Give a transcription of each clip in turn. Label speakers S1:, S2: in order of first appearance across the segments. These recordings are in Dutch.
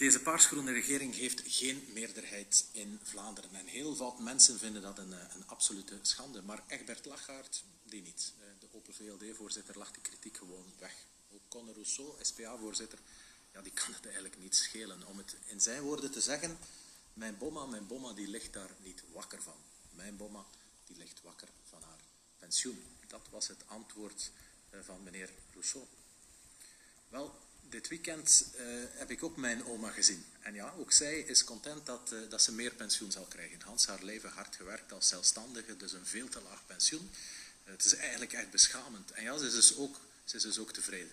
S1: Deze paarsgroene regering heeft geen meerderheid in Vlaanderen. En heel wat mensen vinden dat een, een absolute schande. Maar Egbert Lachaert, die niet. De Open VLD-voorzitter lacht de kritiek gewoon weg. Ook Conor Rousseau, SPA-voorzitter, ja, die kan het eigenlijk niet schelen. Om het in zijn woorden te zeggen, mijn bomma, mijn bomma, die ligt daar niet wakker van. Mijn bomma, die ligt wakker van haar pensioen. Dat was het antwoord eh, van meneer Rousseau. Wel, dit weekend uh, heb ik ook mijn oma gezien. En ja, ook zij is content dat, uh, dat ze meer pensioen zal krijgen. Hans haar leven hard gewerkt als zelfstandige, dus een veel te laag pensioen. Uh, het is eigenlijk echt beschamend. En ja, ze is dus ook, ze is dus ook tevreden.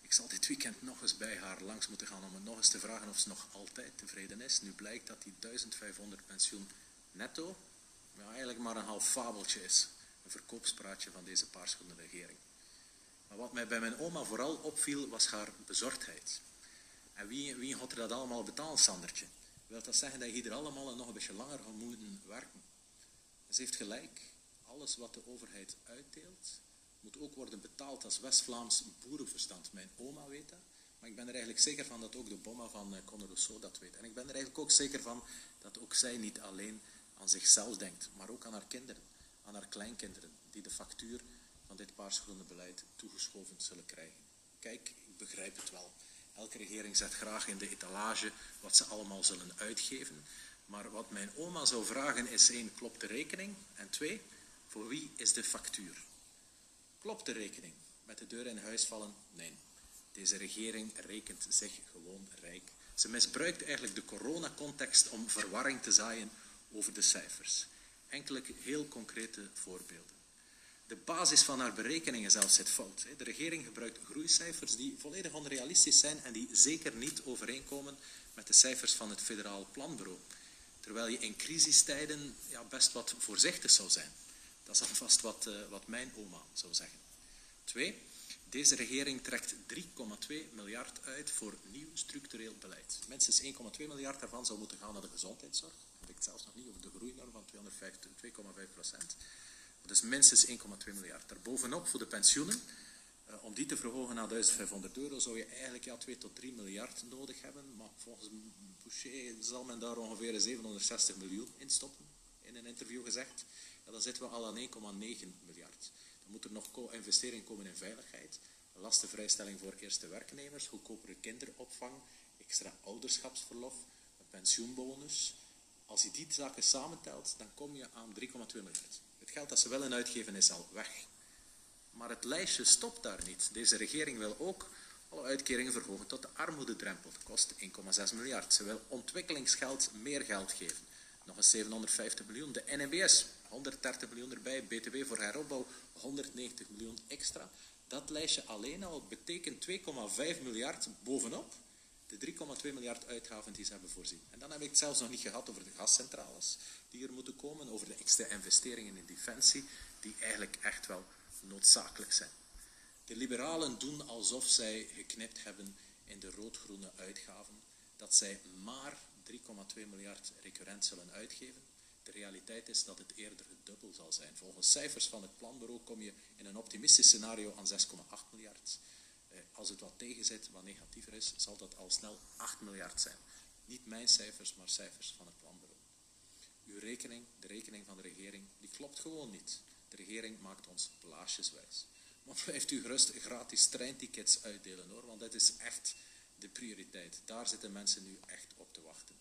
S1: Ik zal dit weekend nog eens bij haar langs moeten gaan om het nog eens te vragen of ze nog altijd tevreden is. Nu blijkt dat die 1500 pensioen netto ja, eigenlijk maar een half fabeltje is. Een verkoopspraatje van deze paarsgroene regering. Maar wat mij bij mijn oma vooral opviel, was haar bezorgdheid. En wie, wie had er dat allemaal betaald, Sandertje? Wil dat zeggen dat je hier allemaal nog een beetje langer gaat moeten werken? Ze heeft gelijk. Alles wat de overheid uitdeelt, moet ook worden betaald als West-Vlaams boerenverstand. Mijn oma weet dat. Maar ik ben er eigenlijk zeker van dat ook de bomma van eh, Conor Rousseau dat weet. En ik ben er eigenlijk ook zeker van dat ook zij niet alleen aan zichzelf denkt, maar ook aan haar kinderen, aan haar kleinkinderen, die de factuur van dit paarsgroene beleid toegeschoven zullen krijgen. Kijk, ik begrijp het wel. Elke regering zet graag in de etalage wat ze allemaal zullen uitgeven. Maar wat mijn oma zou vragen is één, klopt de rekening? En twee, voor wie is de factuur? Klopt de rekening? Met de deur in huis vallen? Nee. Deze regering rekent zich gewoon rijk. Ze misbruikt eigenlijk de coronacontext om verwarring te zaaien over de cijfers. Enkele heel concrete voorbeelden. De basis van haar berekeningen zelfs zit fout. De regering gebruikt groeicijfers die volledig onrealistisch zijn en die zeker niet overeenkomen met de cijfers van het Federaal Planbureau. Terwijl je in crisistijden ja, best wat voorzichtig zou zijn. Dat is alvast wat, uh, wat mijn oma zou zeggen. Twee, deze regering trekt 3,2 miljard uit voor nieuw structureel beleid. Minstens 1,2 miljard daarvan zou moeten gaan naar de gezondheidszorg. Dan heb ik zelfs nog niet over de groeinorm van 2,5 procent. Dus minstens 1,2 miljard. Daarbovenop voor de pensioenen. Uh, om die te verhogen naar 1500 euro zou je eigenlijk ja, 2 tot 3 miljard nodig hebben. Maar volgens Boucher zal men daar ongeveer 760 miljoen in stoppen. In een interview gezegd. Ja, dan zitten we al aan 1,9 miljard. Dan moet er nog investering komen in veiligheid. Lastenvrijstelling voor eerste werknemers. Goedkopere kinderopvang. Extra ouderschapsverlof. Een pensioenbonus. Als je die zaken samentelt, dan kom je aan 3,2 miljard. Het geld dat ze willen uitgeven is al weg. Maar het lijstje stopt daar niet. Deze regering wil ook alle uitkeringen verhogen tot de armoededrempel. Dat kost 1,6 miljard. Ze wil ontwikkelingsgeld meer geld geven. Nog eens 750 miljoen. De NMBS, 130 miljoen erbij. BTW voor heropbouw, 190 miljoen extra. Dat lijstje alleen al betekent 2,5 miljard bovenop de 3,2 miljard uitgaven die ze hebben voorzien. En dan heb ik het zelfs nog niet gehad over de gascentrales die er moeten komen, over de extra investeringen in defensie, die eigenlijk echt wel noodzakelijk zijn. De liberalen doen alsof zij geknipt hebben in de rood-groene uitgaven, dat zij maar 3,2 miljard recurrent zullen uitgeven. De realiteit is dat het eerder het dubbel zal zijn. Volgens cijfers van het planbureau kom je in een optimistisch scenario aan 6,8 miljard. Eh, als het wat tegenzit, wat negatiever is, zal dat al snel 8 miljard zijn. Niet mijn cijfers, maar cijfers van het planbureau. Uw rekening, de rekening van de regering, die klopt gewoon niet. De regering maakt ons blaasjeswijs. Maar blijft u gerust gratis treintickets uitdelen hoor, want dat is echt de prioriteit. Daar zitten mensen nu echt op te wachten.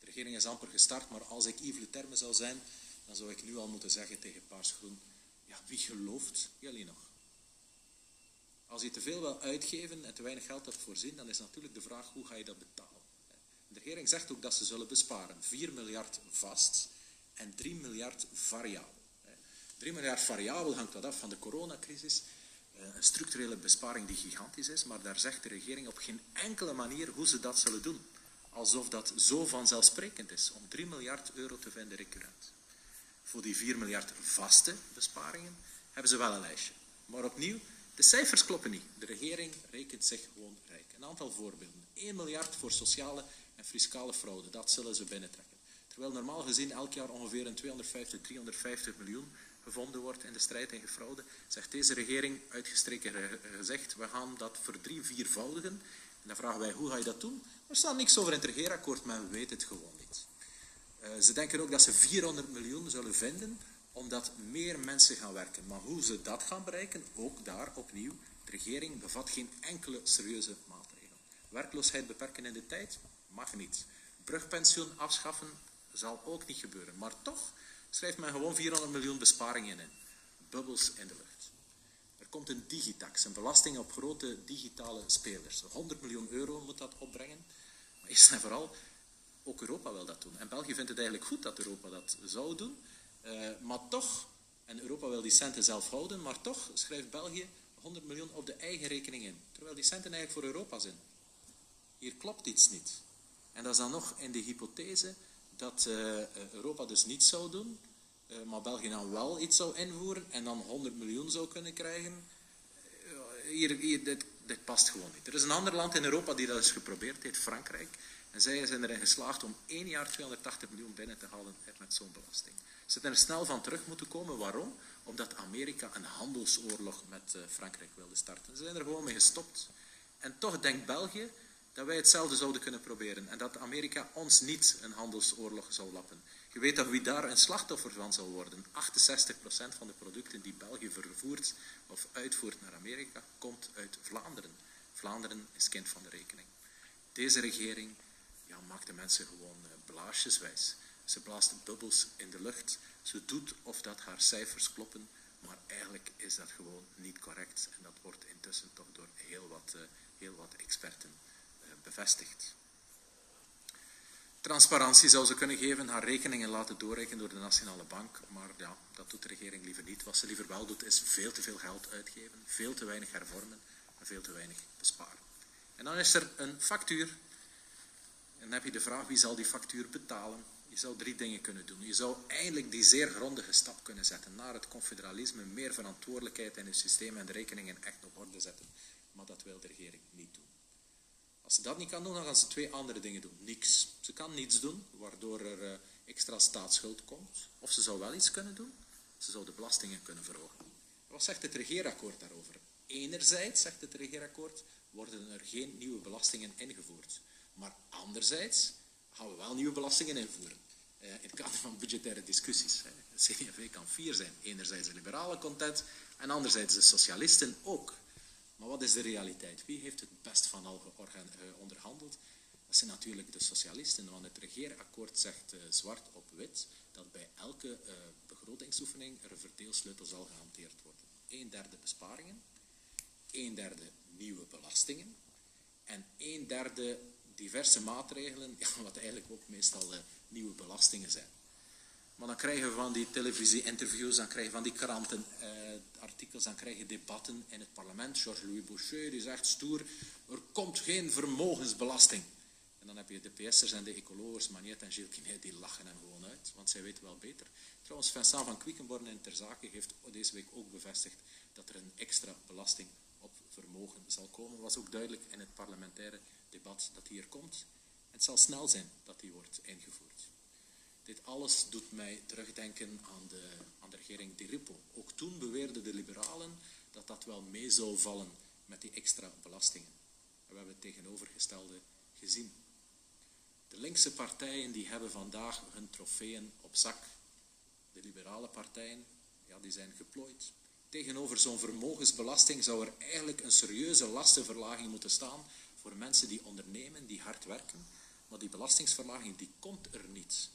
S1: De regering is amper gestart, maar als ik Yves Terme zou zijn, dan zou ik nu al moeten zeggen tegen Paars Groen, ja, wie gelooft jullie nog? Als je te veel wil uitgeven en te weinig geld hebt voorzien, dan is natuurlijk de vraag hoe ga je dat betalen. De regering zegt ook dat ze zullen besparen. 4 miljard vast en 3 miljard variabel. 3 miljard variabel hangt wat af van de coronacrisis. Eh, een structurele besparing die gigantisch is, maar daar zegt de regering op geen enkele manier hoe ze dat zullen doen. Alsof dat zo vanzelfsprekend is om 3 miljard euro te vinden recurrent. Voor die 4 miljard vaste besparingen hebben ze wel een lijstje. Maar opnieuw, de cijfers kloppen niet. De regering rekent zich gewoon rijk. Een aantal voorbeelden. 1 miljard voor sociale en fiscale fraude, dat zullen ze binnentrekken. Terwijl normaal gezien elk jaar ongeveer een 250, 350 miljoen gevonden wordt in de strijd tegen fraude, zegt deze regering uitgestreken gezegd, we gaan dat verdrieviervoudigen En dan vragen wij, hoe ga je dat doen? Er staat niks over in het regeerakkoord, men weet het gewoon niet. Uh, ze denken ook dat ze 400 miljoen zullen vinden, omdat meer mensen gaan werken. Maar hoe ze dat gaan bereiken, ook daar opnieuw, de regering bevat geen enkele serieuze maatregel. Werkloosheid beperken in de tijd? Mag niet. Brugpensioen afschaffen zal ook niet gebeuren. Maar toch schrijft men gewoon 400 miljoen besparingen in. Bubbels in de lucht. Er komt een digitax, een belasting op grote digitale spelers. 100 miljoen euro moet dat opbrengen. Maar eerst en vooral, ook Europa wil dat doen. En België vindt het eigenlijk goed dat Europa dat zou doen. Uh, maar toch, en Europa wil die centen zelf houden, maar toch schrijft België 100 miljoen op de eigen rekening in. Terwijl die centen eigenlijk voor Europa zijn. Hier klopt iets niet. En dat is dan nog in de hypothese dat uh, Europa dus niet zou doen, uh, maar België dan wel iets zou invoeren en dan 100 miljoen zou kunnen krijgen. hier, hier dit, dit, past gewoon niet. Er is een ander land in Europa die dat eens geprobeerd heeft, Frankrijk. En zij zijn erin geslaagd om één jaar 280 miljoen binnen te halen met zo'n belasting. Ze zijn er snel van terug moeten komen. Waarom? Omdat Amerika een handelsoorlog met Frankrijk wilde starten. Ze zijn er gewoon mee gestopt. En toch denkt België, dat wij hetzelfde zouden kunnen proberen en dat Amerika ons niet een handelsoorlog zou lappen. Je weet dat wie daar een slachtoffer van zal worden. 68% van de producten die België vervoert of uitvoert naar Amerika komt uit Vlaanderen. Vlaanderen is kind van de rekening. Deze regering maakt de mensen gewoon uh, blaasjeswijs. Ze blaast bubbels in de lucht. Ze doet of dat haar cijfers kloppen, maar eigenlijk is dat gewoon niet correct. En dat wordt intussen toch door heel wat, uh, heel wat experten bevestigd. Transparantie zou ze kunnen geven, haar rekeningen laten doorrekenen door de Nationale Bank, maar ja, dat doet de regering liever niet. Wat ze liever wel doet, is veel te veel geld uitgeven, veel te weinig hervormen en veel te weinig besparen. En dan is er een factuur. En dan heb je de vraag, wie zal die factuur betalen? Je zou drie dingen kunnen doen. Je zou eindelijk die zeer grondige stap kunnen zetten naar het confederalisme, meer verantwoordelijkheid in het systeem en de rekeningen echt op orde zetten. Maar dat wil de regering niet doen. Als ze dat niet kan doen, dan gaan ze twee andere dingen doen. Niks. Ze kan niets doen, waardoor er uh, extra staatsschuld komt. Of ze zou wel iets kunnen doen. Ze zou de belastingen kunnen verhogen. Wat zegt het regeerakkoord daarover? Enerzijds, zegt het regeerakkoord, worden er geen nieuwe belastingen ingevoerd. Maar anderzijds gaan we wel nieuwe belastingen invoeren. Uh, in het kader van budgettaire discussies. De CD&V kan vier zijn. Enerzijds de liberale content en anderzijds de socialisten ook. Maar wat is de realiteit? Wie heeft het best van al eh, onderhandeld? Dat zijn natuurlijk de socialisten, want het regeerakkoord zegt zwart op wit dat bij elke begrotingsoefening er een verdeelsleutel zal gehanteerd worden. Een derde besparingen, een derde nieuwe belastingen en een derde diverse maatregelen, ja, wat eigenlijk ook meestal uh, nieuwe belastingen zijn. Maar dan krijgen we van die televisie-interviews, dan krijgen we van die krantenartikels, dan krijgen we debatten in het parlement. Georges-Louis Boucher die zegt stoer, er komt geen vermogensbelasting. En dan heb je de PS'ers en de ecoloogers, Magnet en Gilles Quinet, die lachen hem gewoon uit, want zij weten wel beter. Trouwens, Vincent van Quickenborn in Ter heeft deze week ook bevestigd dat er een extra belasting op vermogen zal komen. Dat was ook duidelijk in het parlementaire debat dat hier komt. Het zal snel zijn dat die wordt ingevoerd. Dit alles doet mij terugdenken aan de, aan de regering Di Rupo. Ook toen beweerden de liberalen dat dat wel mee zou vallen met die extra belastingen. En we hebben het tegenovergestelde gezien. De linkse partijen die hebben vandaag hun trofeeën op zak. De liberale partijen, ja, die zijn geplooid. Tegenover zo'n vermogensbelasting zou er eigenlijk een serieuze lastenverlaging moeten staan voor mensen die ondernemen, die hard werken. Maar die belastingsverlaging die komt er niet.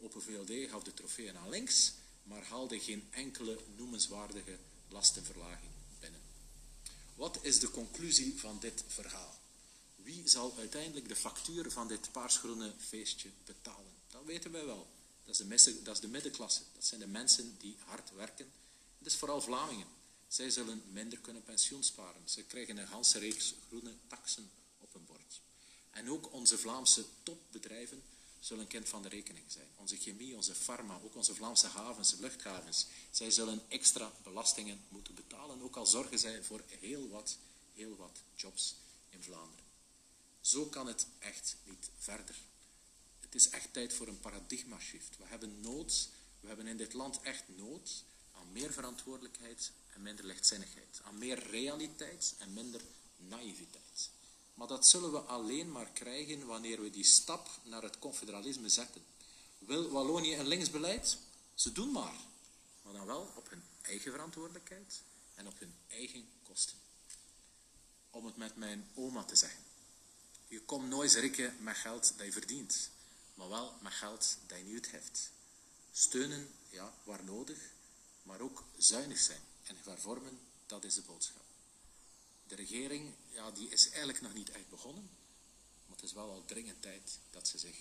S1: Open VLD gaf de trofeeën aan links, maar haalde geen enkele noemenswaardige lastenverlaging binnen. Wat is de conclusie van dit verhaal? Wie zal uiteindelijk de factuur van dit paarsgroene feestje betalen? Dat weten wij wel. Dat is, de, dat is de middenklasse. Dat zijn de mensen die hard werken. Het is vooral Vlamingen. Zij zullen minder kunnen pensioen sparen. Ze krijgen een ganse reeks groene bord. En ook onze Vlaamse topbedrijven zullen kind van de rekening zijn. Onze chemie, onze farma, ook onze Vlaamse havens, luchthavens. Zij zullen extra belastingen moeten betalen, ook al zorgen zij voor heel wat, heel wat jobs in Vlaanderen. Zo kan het echt niet verder. Het is echt tijd voor een paradigma-shift. We hebben nood, we hebben in dit land echt nood aan meer verantwoordelijkheid en minder lichtzinnigheid. Aan meer realiteit en minder naïviteit. Maar dat zullen we alleen maar krijgen wanneer we die stap naar het confederalisme zetten. Wil Wallonië een linksbeleid? Ze doen maar. Maar dan wel op hun eigen verantwoordelijkheid en op hun eigen kosten. Om het met mijn oma te zeggen. Je komt nooit rikken met geld dat je verdient, maar wel met geld dat je niet heeft. Steunen, ja, waar nodig, maar ook zuinig zijn en hervormen, dat is de boodschap. De regering, ja, die is eigenlijk nog niet echt begonnen, maar het is wel al dringend tijd dat ze zich